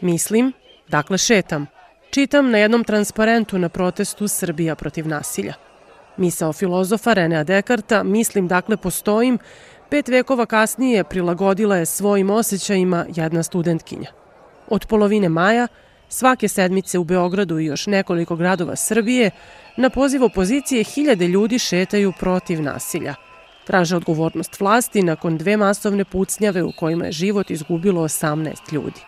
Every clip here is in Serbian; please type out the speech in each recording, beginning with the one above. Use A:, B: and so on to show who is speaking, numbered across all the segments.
A: Mislim, dakle šetam. Čitam na jednom transparentu na protestu Srbija protiv nasilja. Misao filozofa Renea Dekarta, mislim dakle postojim, pet vekova kasnije prilagodila je svojim osjećajima jedna studentkinja. Od polovine maja, svake sedmice u Beogradu i još nekoliko gradova Srbije, na poziv opozicije hiljade ljudi šetaju protiv nasilja. Traže odgovornost vlasti nakon dve masovne pucnjave u kojima je život izgubilo 18 ljudi.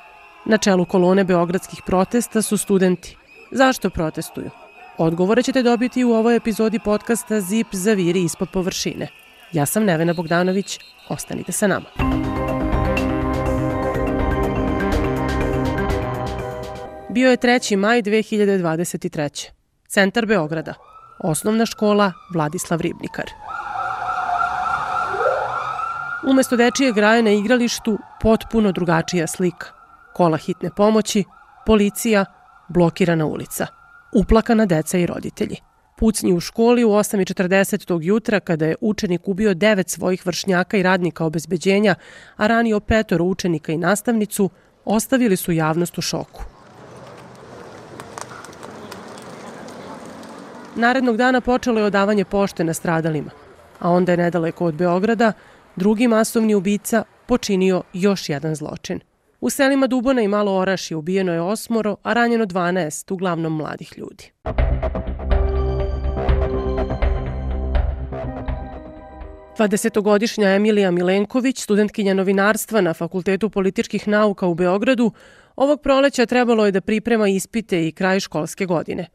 A: Na čelu kolone beogradskih protesta su studenti. Zašto protestuju? Odgovore ćete dobiti u ovoj epizodi podcasta Zip zaviri ispod površine. Ja sam Nevena Bogdanović, ostanite sa nama. Bio je 3. maj 2023. Centar Beograda. Osnovna škola Vladislav Ribnikar. Umesto dečije graje na igralištu, potpuno drugačija slika – kola hitne pomoći, policija, blokirana ulica, uplakana deca i roditelji. Pucnji u školi u 8.40 tog jutra kada je učenik ubio devet svojih vršnjaka i radnika obezbeđenja, a ranio petoro učenika i nastavnicu, ostavili su javnost u šoku. Narednog dana počelo je odavanje pošte na stradalima, a onda je nedaleko od Beograda drugi masovni ubica počinio još jedan zločin – U selima Dubona i Malo Oraši ubijeno je osmoro, a ranjeno 12, uglavnom mladih ljudi. Dvadesetogodišnja Emilija Milenković, studentkinja novinarstva na Fakultetu političkih nauka u Beogradu, ovog proleća trebalo je da priprema ispite i kraj školske godine.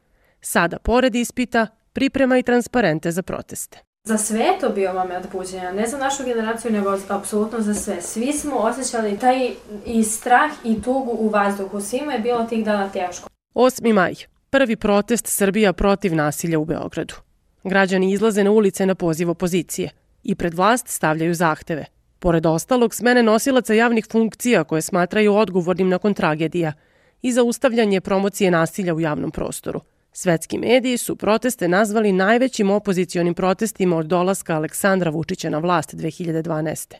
A: Sada, pored ispita, priprema i transparente za proteste.
B: Za sve je to bio moment buđenja, ne za našu generaciju, nego apsolutno za sve. Svi smo osjećali taj i strah i tugu u vazduhu. Svima je bilo tih dana teško.
A: 8. maj. Prvi protest Srbija protiv nasilja u Beogradu. Građani izlaze na ulice na poziv opozicije i pred vlast stavljaju zahteve. Pored ostalog, smene nosilaca javnih funkcija koje smatraju odgovornim nakon tragedija i zaustavljanje promocije nasilja u javnom prostoru – Svetski mediji su proteste nazvali najvećim opozicionim protestima od dolaska Aleksandra Vučića na vlast 2012.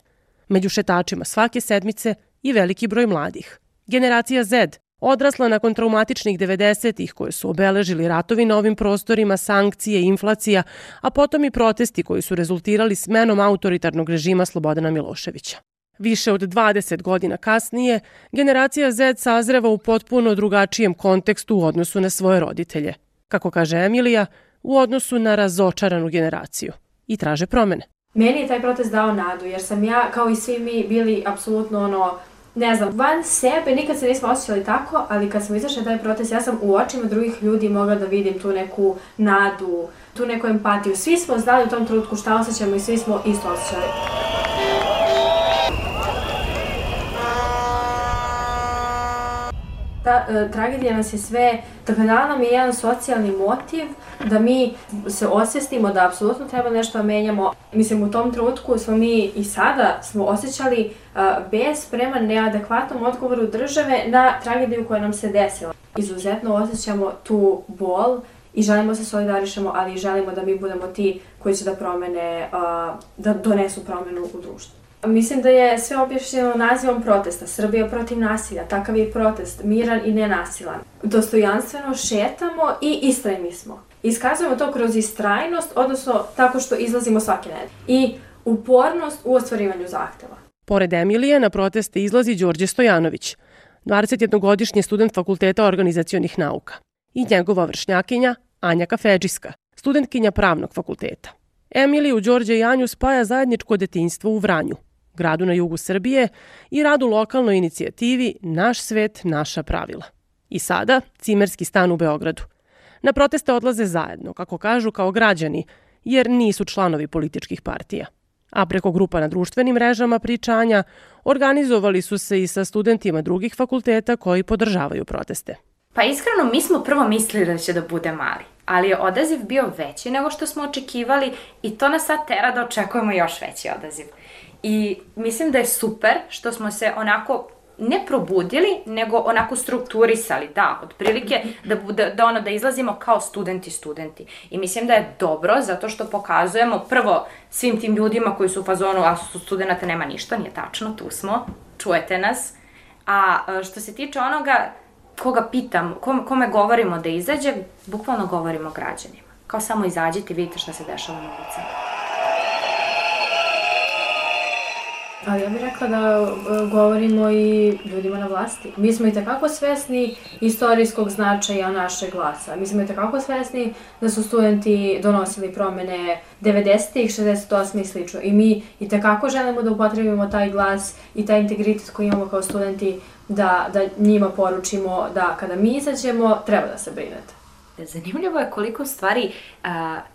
A: Među šetačima svake sedmice i veliki broj mladih. Generacija Z, odrasla nakon traumatičnih 90-ih koje su obeležili ratovi na ovim prostorima, sankcije, inflacija, a potom i protesti koji su rezultirali smenom autoritarnog režima Slobodana Miloševića. Više od 20 godina kasnije, generacija Z sazreva u potpuno drugačijem kontekstu u odnosu na svoje roditelje – kako kaže Emilija, u odnosu na razočaranu generaciju i traže promene.
B: Meni je taj protest dao nadu, jer sam ja, kao i svi mi, bili apsolutno ono, ne znam, van sebe, nikad se nismo osjećali tako, ali kad smo izašli taj protest, ja sam u očima drugih ljudi mogla da vidim tu neku nadu, tu neku empatiju. Svi smo znali u tom trenutku šta osjećamo i svi smo isto osjećali. Ta e, tragedija nas je sve, dakle dala nam je jedan socijalni motiv da mi se osvestimo da apsolutno treba nešto da menjamo. Mislim, u tom trenutku smo mi i sada smo osjećali e, bez prema neadekvatnom odgovoru države na tragediju koja nam se desila. Izuzetno osjećamo tu bol i želimo se solidarišemo, ali i želimo da mi budemo ti koji će da promene, a, da donesu promenu u društvu. Mislim da je sve objašnjeno nazivom protesta. Srbija protiv nasilja. Takav je protest. Miran i nenasilan. Dostojanstveno šetamo i istrajni smo. Iskazujemo to kroz istrajnost, odnosno tako što izlazimo svake nedelje. I upornost u ostvarivanju zahteva.
A: Pored Emilije na proteste izlazi Đorđe Stojanović, 21-godišnji student Fakulteta organizacionih nauka i njegova vršnjakinja Anja Kafedžiska, studentkinja pravnog fakulteta. Emiliju, Đorđe i Anju spaja zajedničko detinjstvo u Vranju, gradu na jugu Srbije i radu lokalnoj inicijativi Naš svet, naša pravila. I sada cimerski stan u Beogradu. Na proteste odlaze zajedno, kako kažu, kao građani, jer nisu članovi političkih partija. A preko grupa na društvenim mrežama pričanja organizovali su se i sa studentima drugih fakulteta koji podržavaju proteste.
C: Pa iskreno, mi smo prvo mislili da će da bude mali, ali je odaziv bio veći nego što smo očekivali i to nas sad tera da očekujemo još veći odaziv. I mislim da je super što smo se onako ne probudili, nego onako strukturisali, da, otprilike da, da, da, ono, da izlazimo kao studenti studenti. I mislim da je dobro zato što pokazujemo prvo svim tim ljudima koji su u fazonu, a su studenta nema ništa, nije tačno, tu smo, čujete nas. A e, što se tiče onoga koga pitam, kome, kome govorimo da izađe, bukvalno govorimo građanima. Kao samo izađite i vidite šta se dešava na ulicama.
B: Ali ja bih rekla da e, govorimo i ljudima na vlasti. Mi smo i takako svesni istorijskog značaja našeg glasa. Mi smo i takako svesni da su studenti donosili promene 90-ih, 68 i slično. I mi i takako želimo da upotrebimo taj glas i taj integritet koji imamo kao studenti da, da njima poručimo da kada mi izađemo, treba da se brinete.
C: Zanimljivo je koliko stvari uh,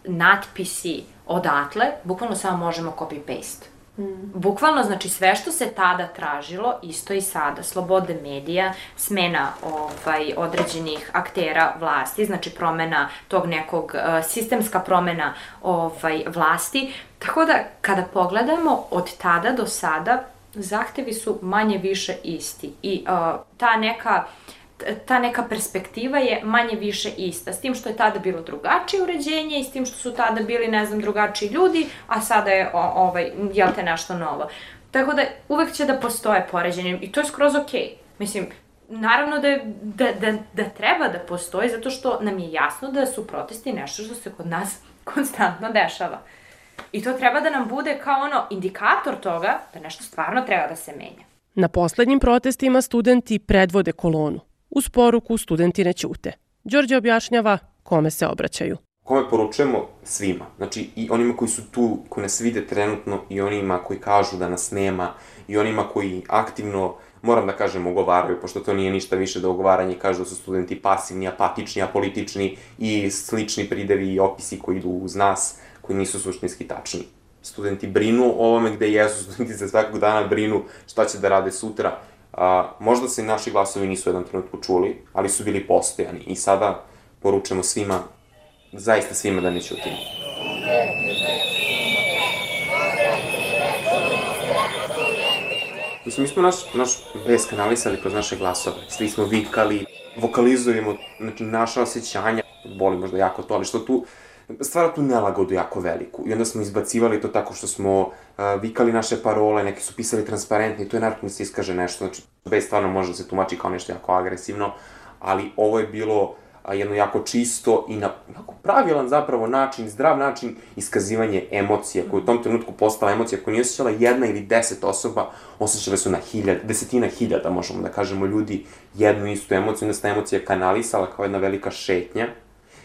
C: natpisi odatle, bukvalno samo možemo copy-paste Mm. Bukvalno, znači, sve što se tada tražilo, isto i sada. Slobode medija, smena ovaj, određenih aktera vlasti, znači promena tog nekog, uh, sistemska promena ovaj, vlasti. Tako da, kada pogledamo od tada do sada, zahtevi su manje više isti. I uh, ta neka uh, ta neka perspektiva je manje više ista. S tim što je tada bilo drugačije uređenje i s tim što su tada bili, ne znam, drugačiji ljudi, a sada je, o, ovaj, jel te, nešto novo. Tako da uvek će da postoje poređenje i to je skroz okej. Okay. Mislim, naravno da, je, da, da, da treba da postoji zato što nam je jasno da su protesti nešto što se kod nas konstantno dešava. I to treba da nam bude kao ono indikator toga da nešto stvarno treba da se menja.
A: Na poslednjim protestima studenti predvode kolonu. Uz poruku studenti ne ćute. Đorđe objašnjava kome se obraćaju.
D: Kome poručujemo? Svima. Znači i onima koji su tu, koji nas vide trenutno i onima koji kažu da nas nema i onima koji aktivno moram da kažem, ogovaraju, pošto to nije ništa više da ogovaranje, kažu da su studenti pasivni, apatični, apolitični i slični pridevi i opisi koji idu uz nas, koji nisu suštinski tačni. Studenti brinu o ovome gde jesu, studenti se svakog dana brinu šta će da rade sutra A, možda se naši glasovi nisu u jednom trenutku čuli, ali su bili postojani i sada poručujemo svima, zaista svima da ne ćutimo. Mislim, mi smo naš, naš bes kanalisali kroz naše glasove. Svi smo vikali, vokalizujemo znači, naša osjećanja. Boli možda jako to, ali što tu stvara tu nelagodu jako veliku. I onda smo izbacivali to tako što smo uh, vikali naše parole, neki su pisali transparentni, to je naravno se iskaže nešto, znači, bez stvarno može da se tumači kao nešto jako agresivno, ali ovo je bilo a, jedno jako čisto i na jako pravilan zapravo način, zdrav način iskazivanje emocije, koja u tom trenutku postala emocija koju nije osjećala jedna ili deset osoba, osjećale su na hiljad, desetina hiljada, možemo da kažemo, ljudi jednu istu emociju, onda se ta emocija kanalisala kao jedna velika šetnja,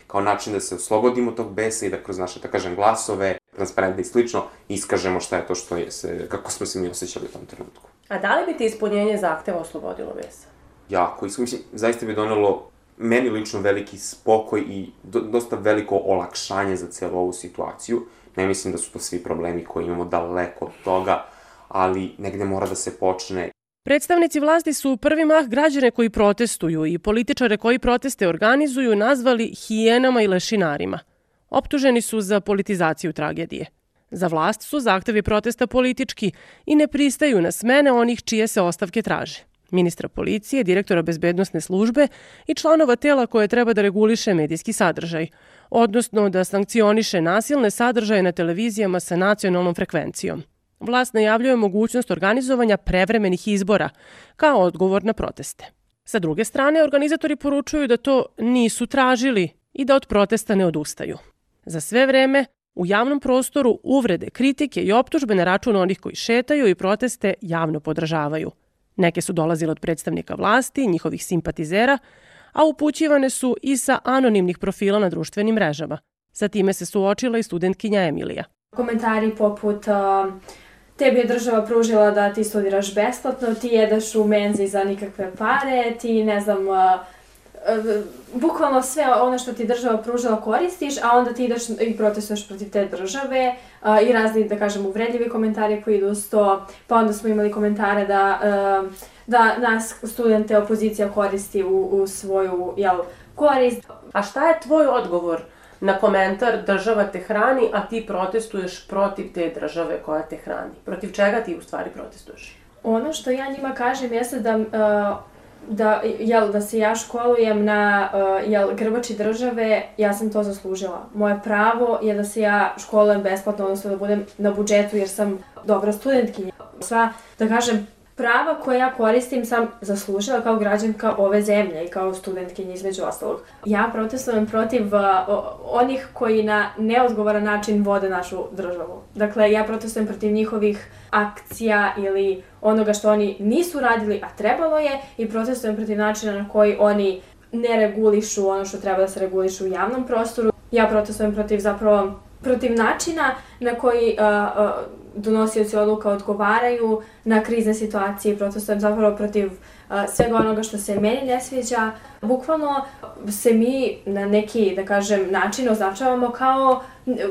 D: kao način da se oslobodimo tog besa i da kroz naše, da kažem, glasove, transparentne i slično, iskažemo šta je to što je se, kako smo se mi osjećali u tom trenutku.
A: A da li bi ti ispunjenje zahteva oslobodilo besa?
D: Jako, mislim, zaista bi donelo meni lično veliki spokoj i do, dosta veliko olakšanje za celu ovu situaciju. Ne mislim da su to svi problemi koji imamo daleko od toga, ali negde mora da se počne
A: Predstavnici vlasti su u prvi mah građane koji protestuju i političare koji proteste organizuju nazvali hijenama i lešinarima. Optuženi su za politizaciju tragedije. Za vlast su zahtevi protesta politički i ne pristaju na smene onih čije se ostavke traže. Ministra policije, direktora bezbednostne službe i članova tela koje treba da reguliše medijski sadržaj, odnosno da sankcioniše nasilne sadržaje na televizijama sa nacionalnom frekvencijom. Vlast najavljuje mogućnost organizovanja prevremenih izbora kao odgovor na proteste. Sa druge strane, organizatori poručuju da to nisu tražili i da od protesta ne odustaju. Za sve vreme, u javnom prostoru uvrede, kritike i optužbe na račun onih koji šetaju i proteste javno podržavaju. Neke su dolazile od predstavnika vlasti, njihovih simpatizera, a upućivane su i sa anonimnih profila na društvenim mrežama. Sa time se suočila i studentkinja Emilija.
B: Komentari poput uh tebi je država pružila da ti studiraš besplatno, ti jedeš u menzi za nikakve pare, ti ne znam, bukvalno sve ono što ti država pružila koristiš, a onda ti ideš i protestuješ protiv te države i razni, da kažem, uvredljivi komentari koji idu s to, pa onda smo imali komentare da, da nas studente opozicija koristi u, u svoju, jel, korist.
A: A šta je tvoj odgovor na komentar država te hrani, a ti protestuješ protiv te države koja te hrani. Protiv čega ti u stvari protestuješ?
B: Ono što ja njima kažem jeste da uh, da, jel, da se ja školujem na uh, jel, grbači države, ja sam to zaslužila. Moje pravo je da se ja školujem besplatno, odnosno da budem na budžetu jer sam dobra studentkinja. Sva, da kažem, prava koje ja koristim sam zaslužila kao građanka ove zemlje i kao studentkinja između ostalog. Ja protestujem protiv uh, onih koji na neodgovoran način vode našu državu. Dakle, ja protestujem protiv njihovih akcija ili onoga što oni nisu radili, a trebalo je, i protestujem protiv načina na koji oni ne regulišu ono što treba da se regulišu u javnom prostoru. Ja protestujem protiv zapravo protiv načina na koji uh, uh, donosioci odluka odgovaraju na krizne situacije, protestujem zapravo protiv uh, svega onoga što se meni ne sviđa. Bukvalno se mi na neki, da kažem, način označavamo kao,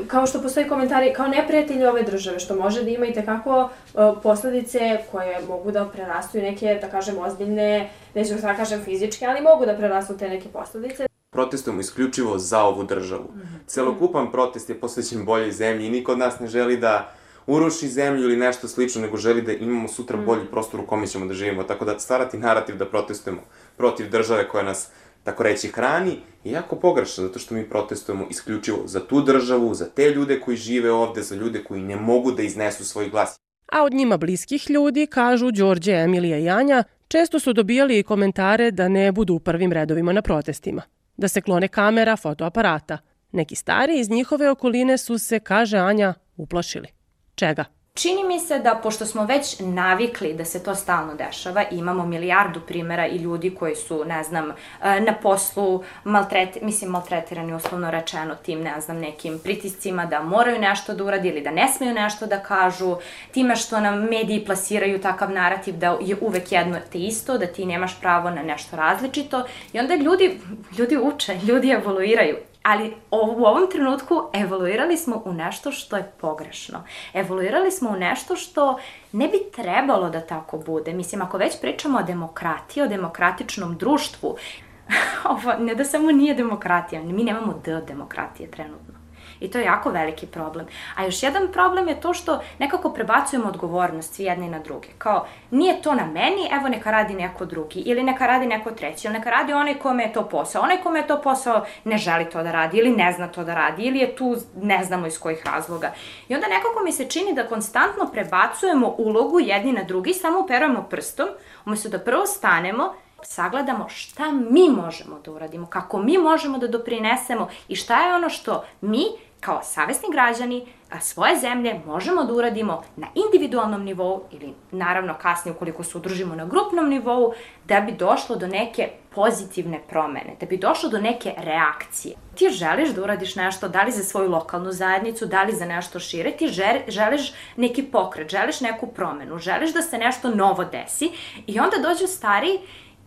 B: kao što postoji komentari, kao neprijatelji ove države, što može da ima i tekako uh, posledice koje mogu da prerastu i neke, da kažem, ozbiljne, neću da kažem fizičke, ali mogu da prerastu te neke posledice
D: protestujemo isključivo za ovu državu. -hmm. Celokupan protest je posvećen boljoj zemlji i niko od nas ne želi da uruši zemlju ili nešto slično, nego želi da imamo sutra mm. bolji prostor u kome ćemo da živimo. Tako da stvarati narativ da protestujemo protiv države koja nas tako reći, hrani, je jako pogrešno, zato što mi protestujemo isključivo za tu državu, za te ljude koji žive ovde, za ljude koji ne mogu da iznesu svoj glas.
A: A od njima bliskih ljudi, kažu Đorđe, Emilija i Anja, često su dobijali i komentare da ne budu u prvim redovima na protestima da se klone kamera, fotoaparata. Neki stari iz njihove okoline su se, kaže Anja, uplašili. Čega?
C: Čini mi se da, pošto smo već navikli da se to stalno dešava, imamo milijardu primera i ljudi koji su, ne znam, e, na poslu maltret, mislim, maltretirani uslovno rečeno tim, ne znam, nekim pritiscima da moraju nešto da uradi ili da ne smeju nešto da kažu, time što nam mediji plasiraju takav narativ da je uvek jedno te isto, da ti nemaš pravo na nešto različito i onda ljudi, ljudi uče, ljudi evoluiraju ali u ovom trenutku evoluirali smo u nešto što je pogrešno. Evoluirali smo u nešto što ne bi trebalo da tako bude. Mislim, ako već pričamo o demokratiji, o demokratičnom društvu, ovo ne da samo nije demokratija, mi nemamo D demokratije trenutno. I to je jako veliki problem. A još jedan problem je to što nekako prebacujemo odgovornost svi jedni na druge. Kao, nije to na meni, evo neka radi neko drugi, ili neka radi neko treći, ili neka radi onaj kome je to posao. Onaj kome je to posao ne želi to da radi, ili ne zna to da radi, ili je tu ne znamo iz kojih razloga. I onda nekako mi se čini da konstantno prebacujemo ulogu jedni na drugi, samo uperujemo prstom, umesto da prvo stanemo, sagledamo šta mi možemo da uradimo, kako mi možemo da doprinesemo i šta je ono što mi kao savesni građani svoje zemlje možemo da uradimo na individualnom nivou ili naravno kasnije ukoliko se udružimo na grupnom nivou da bi došlo do neke pozitivne promene, da bi došlo do neke reakcije. Ti želiš da uradiš nešto, da li za svoju lokalnu zajednicu, da li za nešto šire, ti želiš neki pokret, želiš neku promenu, želiš da se nešto novo desi i onda dođu stari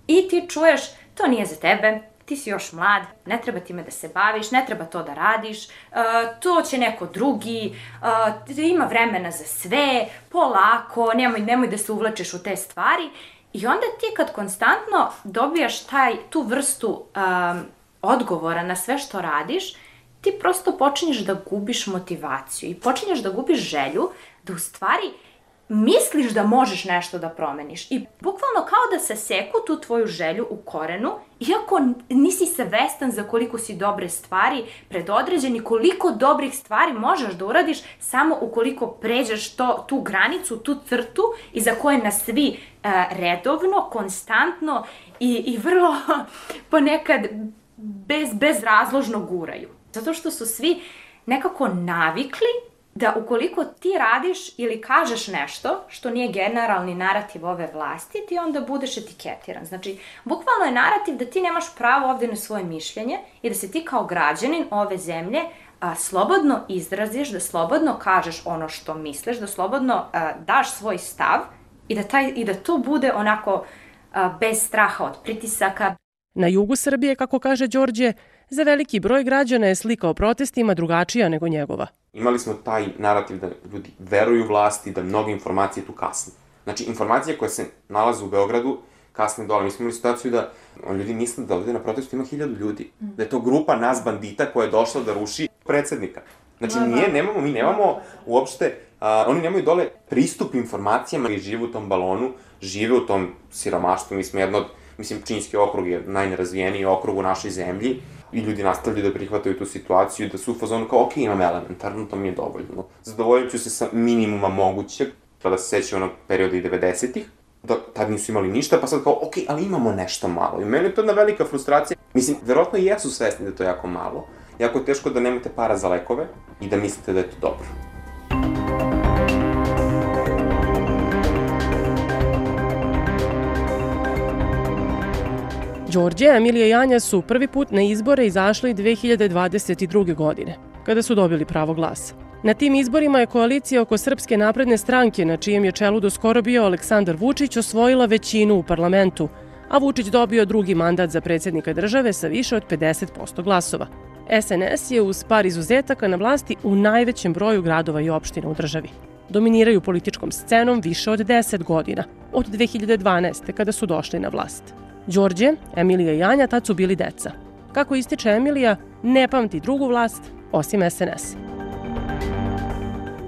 C: i ti čuješ to nije za tebe, ti si još mlad, ne treba time da se baviš, ne treba to da radiš, uh, to će neko drugi, uh, ima vremena za sve, polako, nemoj, nemoj da se uvlačeš u te stvari. I onda ti kad konstantno dobijaš taj, tu vrstu um, odgovora na sve što radiš, ti prosto počinješ da gubiš motivaciju i počinješ da gubiš želju da u stvari misliš da možeš nešto da promeniš i bukvalno kao da se seku tu tvoju želju u korenu, iako nisi svestan za koliko si dobre stvari predodređeni, koliko dobrih stvari možeš da uradiš samo ukoliko pređeš to, tu granicu, tu crtu i za koje nas svi uh, redovno, konstantno i, i vrlo ponekad bez, bezrazložno guraju. Zato što su svi nekako navikli da ukoliko ti radiš ili kažeš nešto što nije generalni narativ ove vlasti, ti onda budeš etiketiran. Znači, bukvalno je narativ da ti nemaš pravo ovde na svoje mišljenje i da se ti kao građanin ove zemlje a, slobodno izraziš, da slobodno kažeš ono što misliš, da slobodno a, daš svoj stav i da, taj, i da to bude onako a, bez straha od pritisaka.
A: Na jugu Srbije, kako kaže Đorđe, za veliki broj građana je slika o protestima drugačija nego njegova.
D: Imali smo taj narativ da ljudi veruju vlasti, da mnoge informacije tu kasne. Znači, informacije koje se nalaze u Beogradu kasne dole. Mi smo imali situaciju da ljudi misle da ovde na protestu ima hiljadu ljudi. Mm. Da je to grupa nas bandita koja je došla da ruši predsednika. Znači, nije, nemamo, mi nemamo uopšte, a, oni nemaju dole pristup informacijama i žive u tom balonu, žive u tom siromaštvu, mi smo jedno od, mislim, Činjski okrug je najnerazvijeniji okrug u našoj zemlji, i ljudi nastavljaju da prihvataju tu situaciju, da su u fazonu kao, ok, imam elementarno, to mi je dovoljno. Zadovoljit ću se sa minimuma mogućeg, tada se sećaju onog perioda i 90-ih, da tad nisu imali ništa, pa sad kao, ok, ali imamo nešto malo. I meni je to jedna velika frustracija. Mislim, verovatno i jesu svesni da to je jako malo. Jako je teško da nemate para za lekove i da mislite da je to dobro.
A: Đorđe, Emilija i Anja su prvi put na izbore izašli 2022. godine, kada su dobili pravo glasa. Na tim izborima je koalicija oko Srpske napredne stranke, na čijem je čelu do skoro bio Aleksandar Vučić, osvojila većinu u parlamentu, a Vučić dobio drugi mandat za predsednika države sa više od 50% glasova. SNS je uz par izuzetaka na vlasti u najvećem broju gradova i opština u državi. Dominiraju političkom scenom više od 10 godina, od 2012. kada su došli na vlast. Đorđe, Emilija i Anja tad su bili deca. Kako ističe Emilija, ne pamti drugu vlast osim SNS.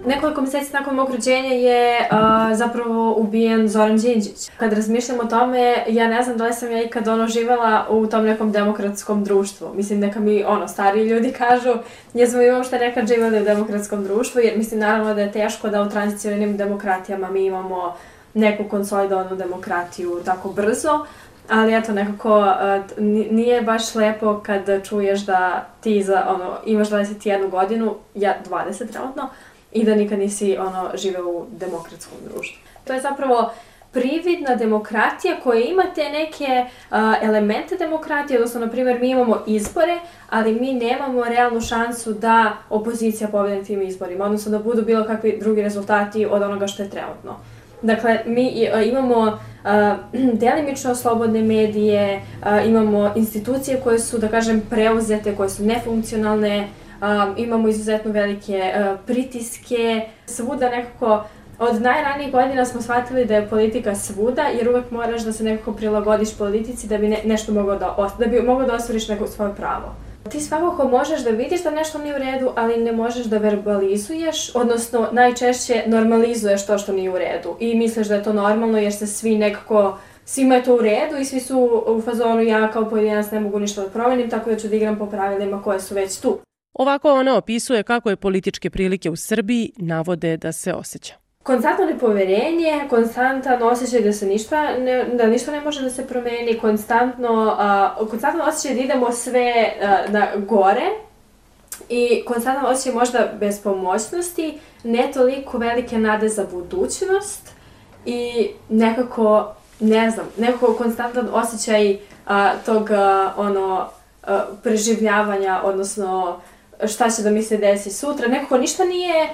B: Nekoliko meseci nakon mog rođenja je uh, zapravo ubijen Zoran Đinđić. Kad razmišljam o tome, ja ne znam da li sam ja ikad ono živela u tom nekom demokratskom društvu. Mislim, neka mi ono, stariji ljudi kažu, jesmo i uopšte nekad živeli u demokratskom društvu, jer mislim naravno da je teško da u tranzicijnim demokratijama mi imamo neku konsolidovanu demokratiju tako brzo, ali eto nekako uh, nije baš lepo kad čuješ da ti za ono imaš 21 godinu, ja 20 trenutno, i da nikad nisi ono živeo u demokratskom društvu. To je zapravo prividna demokratija koja ima te neke uh, elemente demokratije, odnosno, na primjer, mi imamo izbore, ali mi nemamo realnu šansu da opozicija pobede tim izborima, odnosno da budu bilo kakvi drugi rezultati od onoga što je trenutno. Dakle, mi imamo uh, delimično slobodne medije, uh, imamo institucije koje su, da kažem, preuzete, koje su nefunkcionalne, um, imamo izuzetno velike uh, pritiske, svuda nekako od najranijih godina smo shvatili da je politika svuda, jer uvek moraš da se nekako prilagodiš politici da bi ne, nešto mogao da, da bi mogao da ostvariš neko svoje pravo. Ti svakako možeš da vidiš da nešto nije u redu, ali ne možeš da verbalizuješ, odnosno najčešće normalizuješ to što nije u redu i misliš da je to normalno jer se svi nekako svima je to u redu i svi su u fazonu ja kao pojedinac ne mogu ništa da promenim, tako da ću da igram po pravilima koje su već tu.
A: Ovako ona opisuje kako je političke prilike u Srbiji navode da se osjeća.
B: Konstantno nepoverenje, konstantan osjećaj da se ništa ne, da ništa ne može da se promeni, konstantno, uh, konstantno osjećaj da idemo sve uh, na gore i konstantno osjećaj možda bespomoćnosti, ne toliko velike nade za budućnost i nekako, ne znam, nekako konstantan osjećaj uh, tog uh, ono, preživljavanja, odnosno šta će da mi se desi sutra. Nekako ništa nije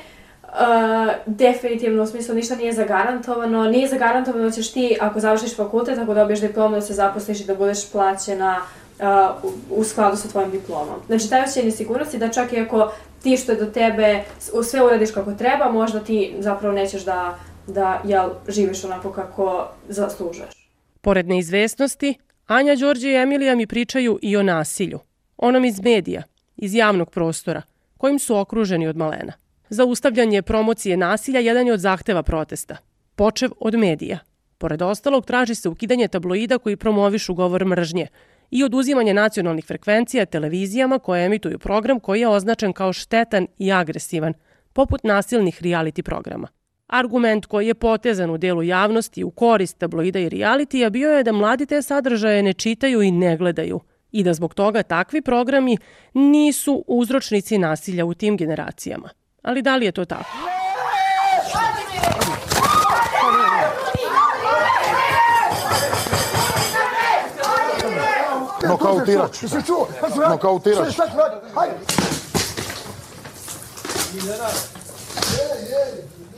B: uh, definitivno, u smislu ništa nije zagarantovano. Nije zagarantovano da ćeš ti, ako završiš fakultet, ako dobiješ diplomu, da se zaposliš i da budeš plaćena uh, u, skladu sa tvojim diplomom. Znači, taj osjećaj nesigurnosti da čak i ako ti što je do tebe sve uradiš kako treba, možda ti zapravo nećeš da, da jel, živiš onako kako zaslužuješ.
A: Pored neizvesnosti, Anja, Đorđe i Emilija mi pričaju i o nasilju. Onom iz medija, iz javnog prostora, kojim su okruženi od malena. Zaustavljanje promocije nasilja jedan je od zahteva protesta. Počev od medija. Pored ostalog, traži se ukidanje tabloida koji promovišu govor mržnje i oduzimanje nacionalnih frekvencija televizijama koje emituju program koji je označen kao štetan i agresivan, poput nasilnih reality programa. Argument koji je potezan u delu javnosti u korist tabloida i realitija bio je da mladi te sadržaje ne čitaju i ne gledaju – i da zbog toga takvi programi nisu uzročnici nasilja u tim generacijama. Ali da li je to tako?
E: Nokautirač. Jesi čuo? Nokautirač.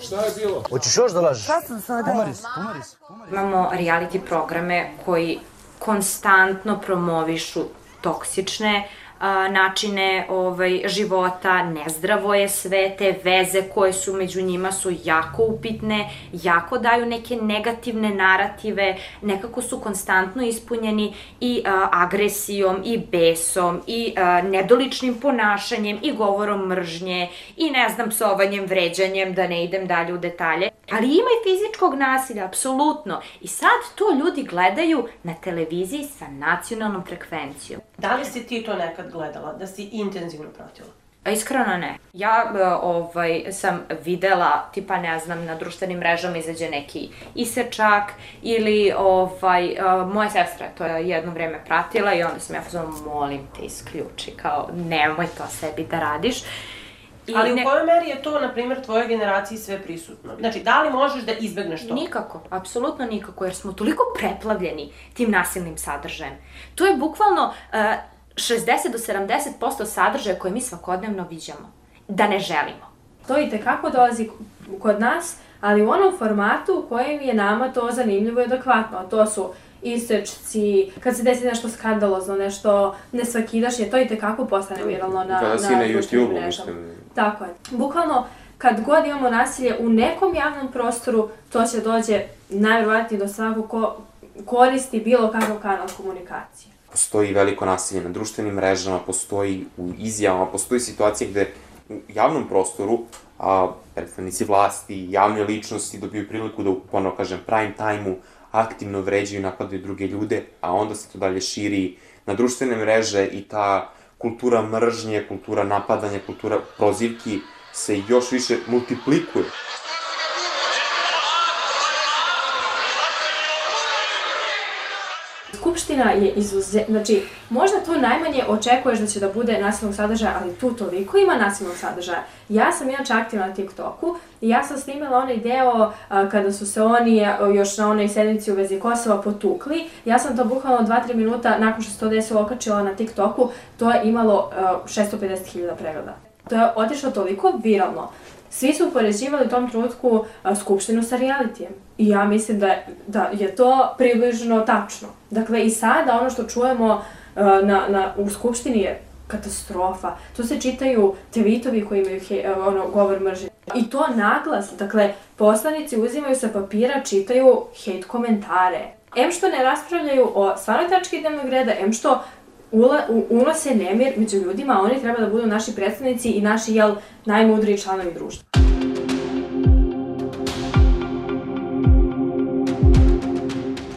F: Šta je bilo?
E: Hoćeš još da lažeš?
G: Šta sam sada?
E: Kumaris, kumaris, kumaris.
C: Imamo reality programe koji konstantno promovišu toksične a, načine ovaj, života, nezdravo je sve, te veze koje su među njima su jako upitne, jako daju neke negativne narative, nekako su konstantno ispunjeni i a, agresijom, i besom, i a, nedoličnim ponašanjem, i govorom mržnje, i ne znam, psovanjem, vređanjem, da ne idem dalje u detalje. Ali ima i fizičkog nasilja, apsolutno. I sad to ljudi gledaju na televiziji sa nacionalnom frekvencijom.
G: Da li si ti to nekad gledala, da si intenzivno pratila?
C: Iskreno ne. Ja e, ovaj, sam videla, tipa ne znam, na društvenim mrežama izađe neki isečak ili ovaj, e, moja sestra je to jedno vreme pratila i onda sam ja pozvala, molim te isključi, kao nemoj to sebi da radiš. I
G: Ali
C: ne-
G: u kojoj meri je to, na primjer, tvojoj generaciji sve prisutno? Znači, da li možeš da izbegneš to?
C: Nikako, apsolutno nikako, jer smo toliko preplavljeni tim nasilnim sadržajem. To je bukvalno uh, 60 do 70% sadržaja koje mi svakodnevno viđamo. Da ne želimo.
B: To i tekako dolazi kod nas, ali u onom formatu u kojem je nama to zanimljivo i adekvatno. To su isečci, kad se desi nešto skandalozno, nešto nesvakidašnje, to i tekako postane viralno na,
D: Kada si na
B: društvenim
D: YouTube-u, mislim.
B: Tako je. Bukvalno, kad god imamo nasilje u nekom javnom prostoru, to će dođe najvjerovatnije do svakog ko koristi bilo kakav kanal komunikacije.
D: Postoji veliko nasilje na društvenim mrežama, postoji u izjavama, postoji situacije gde u javnom prostoru a, predstavnici vlasti, javne ličnosti dobiju priliku da u, ono kažem, prime time-u aktivno vređaju i napadaju druge ljude, a onda se to dalje širi na društvene mreže i ta kultura mržnje, kultura napadanja, kultura prozivki se još više multiplikuje.
B: Skupština je izuze... Znači, možda tu najmanje očekuješ da će da bude nasilnog sadržaja, ali tu toliko ima nasilnog sadržaja. Ja sam inače aktivna na TikToku i ja sam snimala onaj deo a, kada su se oni a, još na onoj sednici u vezi Kosova potukli. Ja sam to bukvalno 2-3 minuta nakon što se to desilo okačila na TikToku. To je imalo a, 650.000 pregleda. To je otišlo toliko viralno. Svi su upoređivali u tom trenutku Skupštinu sa realityjem. I ja mislim da, da je to približno tačno. Dakle, i sada ono što čujemo na, na, u Skupštini je katastrofa. Tu se čitaju tweetovi koji imaju he, ono, govor mržnje. I to naglas. Dakle, poslanici uzimaju sa papira, čitaju hate komentare. Em što ne raspravljaju o stvarnoj tački dnevnog reda, em što ula, u, unose nemir među ljudima, a oni treba da budu naši predstavnici i naši, jel, najmudriji članovi društva.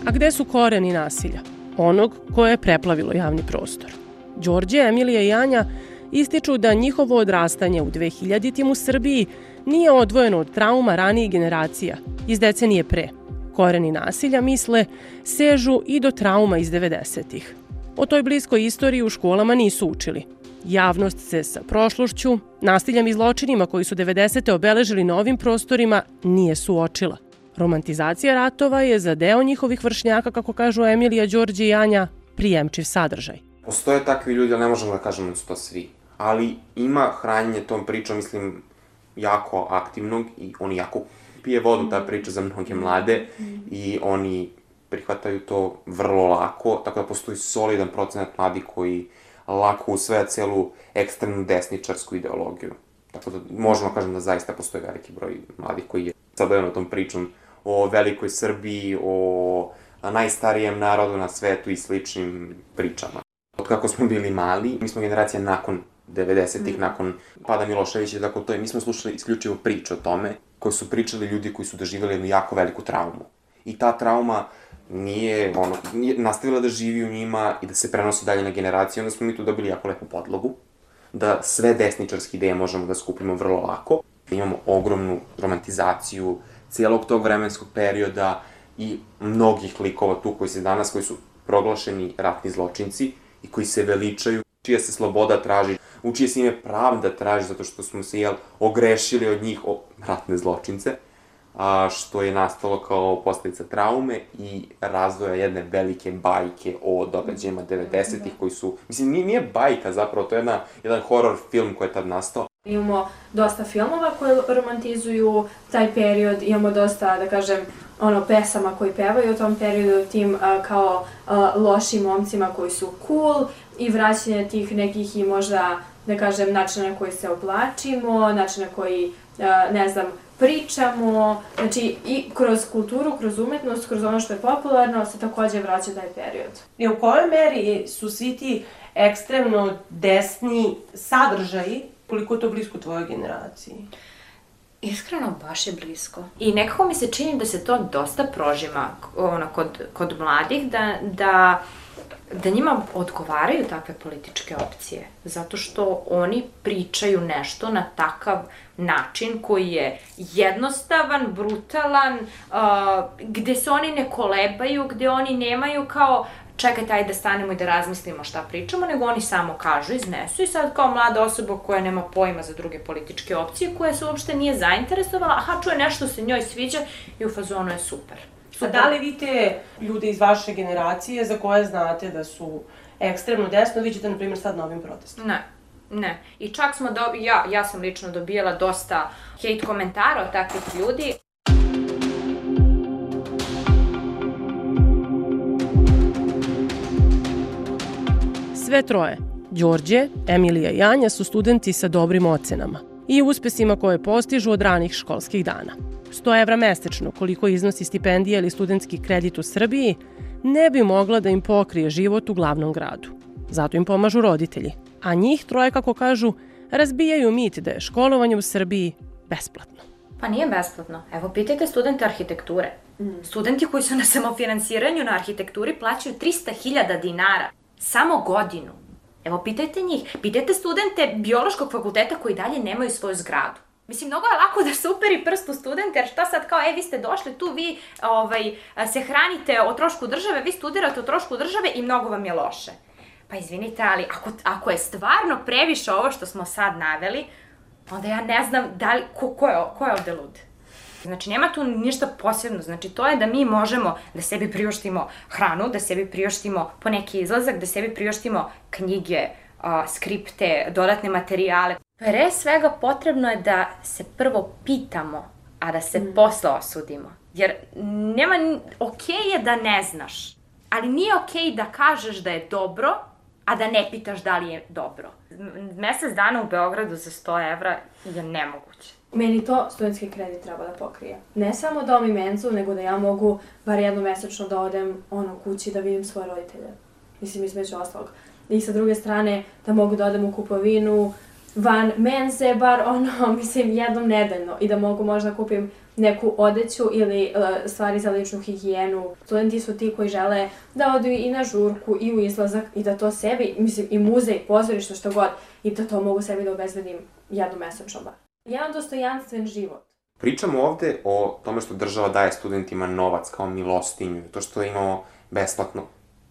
A: A gde su koreni nasilja? Onog koje je preplavilo javni prostor. Đorđe, Emilija i Anja ističu da njihovo odrastanje u 2000-tim u Srbiji nije odvojeno od trauma ranijih generacija iz decenije pre. Koreni nasilja, misle, sežu i do trauma iz 90-ih. O toj bliskoj istoriji u školama nisu učili. Javnost se sa prošlošću, nasiljem i zločinima koji su 90. obeležili na ovim prostorima nije suočila. Romantizacija ratova je za deo njihovih vršnjaka, kako kažu Emilija, Đorđe i Anja, prijemčiv sadržaj.
D: Postoje takvi ljudi, ali ne možemo da kažemo da su to svi. Ali ima hranjenje tom pričom, mislim, jako aktivnog i oni jako pije vodu ta priča za mnoge mlade i oni prihvataju to vrlo lako, tako da postoji solidan procenat mladi koji lako usvaja celu ekstremnu desničarsku ideologiju. Tako da možemo kažem da zaista postoji veliki broj mladih koji je sadojeno tom pričom o velikoj Srbiji, o najstarijem narodu na svetu i sličnim pričama. Od kako smo bili mali, mi smo generacija nakon 90-ih, mm. nakon pada Miloševića, tako to je, mi smo slušali isključivo priče o tome, koje su pričali ljudi koji su doživjeli jednu jako veliku traumu. I ta trauma nije, ono, nije nastavila da živi u njima i da se prenosi dalje na generacije, onda smo mi tu dobili jako lepu podlogu, da sve desničarske ideje možemo da skupimo vrlo lako. Imamo ogromnu romantizaciju cijelog tog vremenskog perioda i mnogih likova tu koji se danas, koji su proglašeni ratni zločinci i koji se veličaju, čija se sloboda traži, u čije se ime pravda traži zato što smo se, jel, ogrešili od njih o ratne zločince, a, što je nastalo kao posledica traume i razvoja jedne velike bajke o događajima 90-ih koji su, mislim, nije, nije bajka zapravo, to je jedna, jedan horror film koji je tad nastao,
B: Imamo dosta filmova koje romantizuju taj period, imamo dosta, da kažem, ono, pesama koji pevaju o tom periodu, tim a, kao a, lošim momcima koji su cool i vraćanje tih nekih i možda, da kažem, načina na koji se oblačimo, načina na koji, ne znam, pričamo, znači i kroz kulturu, kroz umetnost, kroz ono što je popularno, se takođe vraća taj period.
G: I u kojoj meri su svi ti ekstremno desni sadržaji, koliko je to blisko tvojoj generaciji?
C: Iskreno, baš je blisko. I nekako mi se čini da se to dosta prožima ono, kod, kod mladih, da, da da njima odgovaraju takve političke opcije, zato što oni pričaju nešto na takav način koji je jednostavan, brutalan, uh, gde se oni ne kolebaju, gde oni nemaju kao čekajte, ajde da stanemo i da razmislimo šta pričamo, nego oni samo kažu, iznesu i sad kao mlada osoba koja nema pojma za druge političke opcije, koja se uopšte nije zainteresovala, aha, čuje nešto se njoj sviđa i u fazonu je super.
G: A da li vi te ljude iz vaše generacije za koje znate da su ekstremno desno, vi ćete, na primjer, sad na ovim protestima?
C: Ne. Ne. I čak smo, do, ja, ja sam lično dobijala dosta hate komentara od takvih ljudi.
A: Sve troje, Đorđe, Emilija i Anja su studenti sa dobrim ocenama i uspesima koje postižu od ranih školskih dana. 100 evra mesečno, koliko iznosi stipendija ili studentski kredit u Srbiji, ne bi mogla da im pokrije život u glavnom gradu. Zato im pomažu roditelji. A njih troje, kako kažu, razbijaju mit da je školovanje u Srbiji besplatno.
C: Pa nije besplatno. Evo, pitajte studente arhitekture. Mm. Studenti koji su na samofinansiranju na arhitekturi plaćaju 300.000 dinara. Samo godinu. Evo, pitajte njih. Pitajte studente biološkog fakulteta koji dalje nemaju svoju zgradu. Mislim, mnogo je lako da se uperi prst u studente, jer šta sad kao, e, vi ste došli tu, vi ovaj, se hranite o trošku države, vi studirate o trošku države i mnogo vam je loše. Pa izvinite, ali ako, ako je stvarno previše ovo što smo sad naveli, onda ja ne znam da li, ko, ko, je, ko je ovde lud. Znači, nema tu ništa posebno. Znači, to je da mi možemo da sebi priuštimo hranu, da sebi priuštimo po neki izlazak, da sebi priuštimo knjige, a, skripte, dodatne materijale. Pre svega potrebno je da se prvo pitamo, a da se mm. posle osudimo. Jer nema, okej okay je da ne znaš, ali nije okej okay da kažeš da je dobro, a da ne pitaš da li je dobro. Mesec dana u Beogradu za 100 evra je nemoguće.
B: Meni to studentski kredit treba da pokrije. Ne samo dom i menzu, nego da ja mogu bar jedno mesečno da odem ono kući da vidim svoje roditelje. Mislim, između ostalog. I sa druge strane, da mogu da odem u kupovinu, van menze, bar ono, mislim, jednom nedeljno i da mogu možda da kupim neku odeću ili uh, stvari za ličnu higijenu. Studenti su ti koji žele da odu i na žurku i u izlazak i da to sebi, mislim, i muzej, pozorište, što god, i da to mogu sebi da obezbedim jednu mesečno bar. Jedan dostojanstven život.
D: Pričamo ovde o tome što država daje studentima novac kao milostinju, to što imamo besplatno,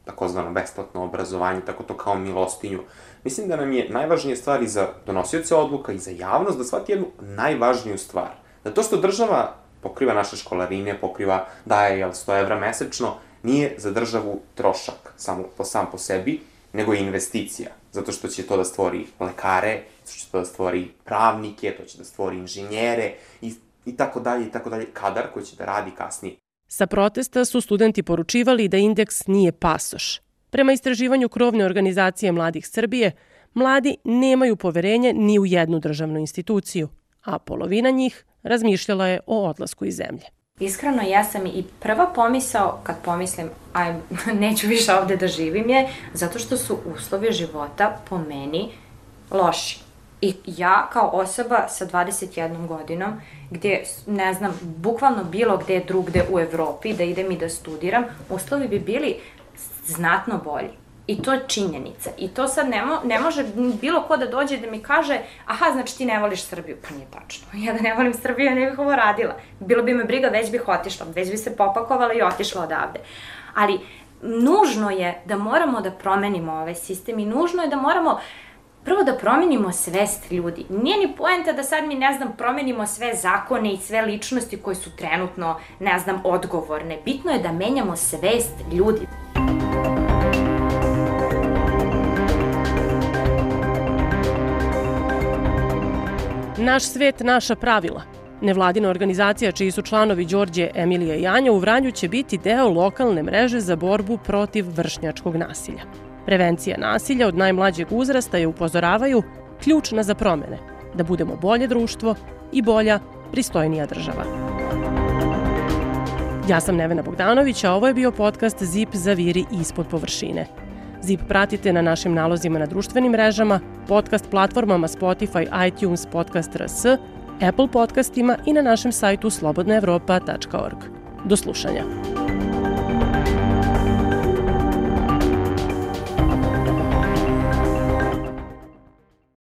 D: takozvano besplatno obrazovanje, tako to kao milostinju. Mislim da nam je najvažnija stvar i za donosioce odluka i za javnost da shvati jednu najvažniju stvar. Da to što država pokriva naše školarine, pokriva, daje jel, 100 evra mesečno, nije za državu trošak samo po sam po sebi, nego je investicija. Zato što će to da stvori lekare, zato će to da stvori pravnike, to će da stvori inženjere i, i tako dalje i tako dalje, kadar koji će da radi kasnije.
A: Sa protesta su studenti poručivali da indeks nije pasoš. Prema istraživanju krovne organizacije Mladih Srbije, mladi nemaju poverenje ni u jednu državnu instituciju, a polovina njih razmišljala je o odlasku iz zemlje.
C: Iskreno, ja sam i prva pomisao, kad pomislim, aj, neću više ovde da živim je, zato što su uslovi života po meni loši. I ja kao osoba sa 21 godinom, gde, ne znam, bukvalno bilo gde drugde u Evropi da idem i da studiram, uslovi bi bili znatno bolji. I to je činjenica. I to sad ne, mo, ne može bilo ko da dođe da mi kaže aha, znači ti ne voliš Srbiju. Pa nije tačno. Ja da ne volim Srbiju, ne bih ovo radila. Bilo bi me briga, već bih otišla. Već bi se popakovala i otišla odavde. Ali nužno je da moramo da promenimo ovaj sistem i nužno je da moramo prvo da promenimo svest ljudi. Nije ni poenta da sad mi, ne znam, promenimo sve zakone i sve ličnosti koje su trenutno, ne znam, odgovorne. Bitno je da menjamo svest ljudi.
A: Naš svet, naša pravila. Nevladina organizacija čiji su članovi Đorđe, Emilija i Anja u Vranju će biti deo lokalne mreže za borbu protiv vršnjačkog nasilja. Prevencija nasilja od najmlađeg uzrasta je upozoravaju ključna za promene, da budemo bolje društvo i bolja, pristojnija država. Ja sam Nevena Bogdanović, a ovo je bio podcast ZIP za viri ispod površine. ZIP pratite na našim nalozima na društvenim mrežama, podcast platformama Spotify, iTunes, Podcast RS, Apple podcastima i na našem sajtu slobodnaevropa.org. Do slušanja.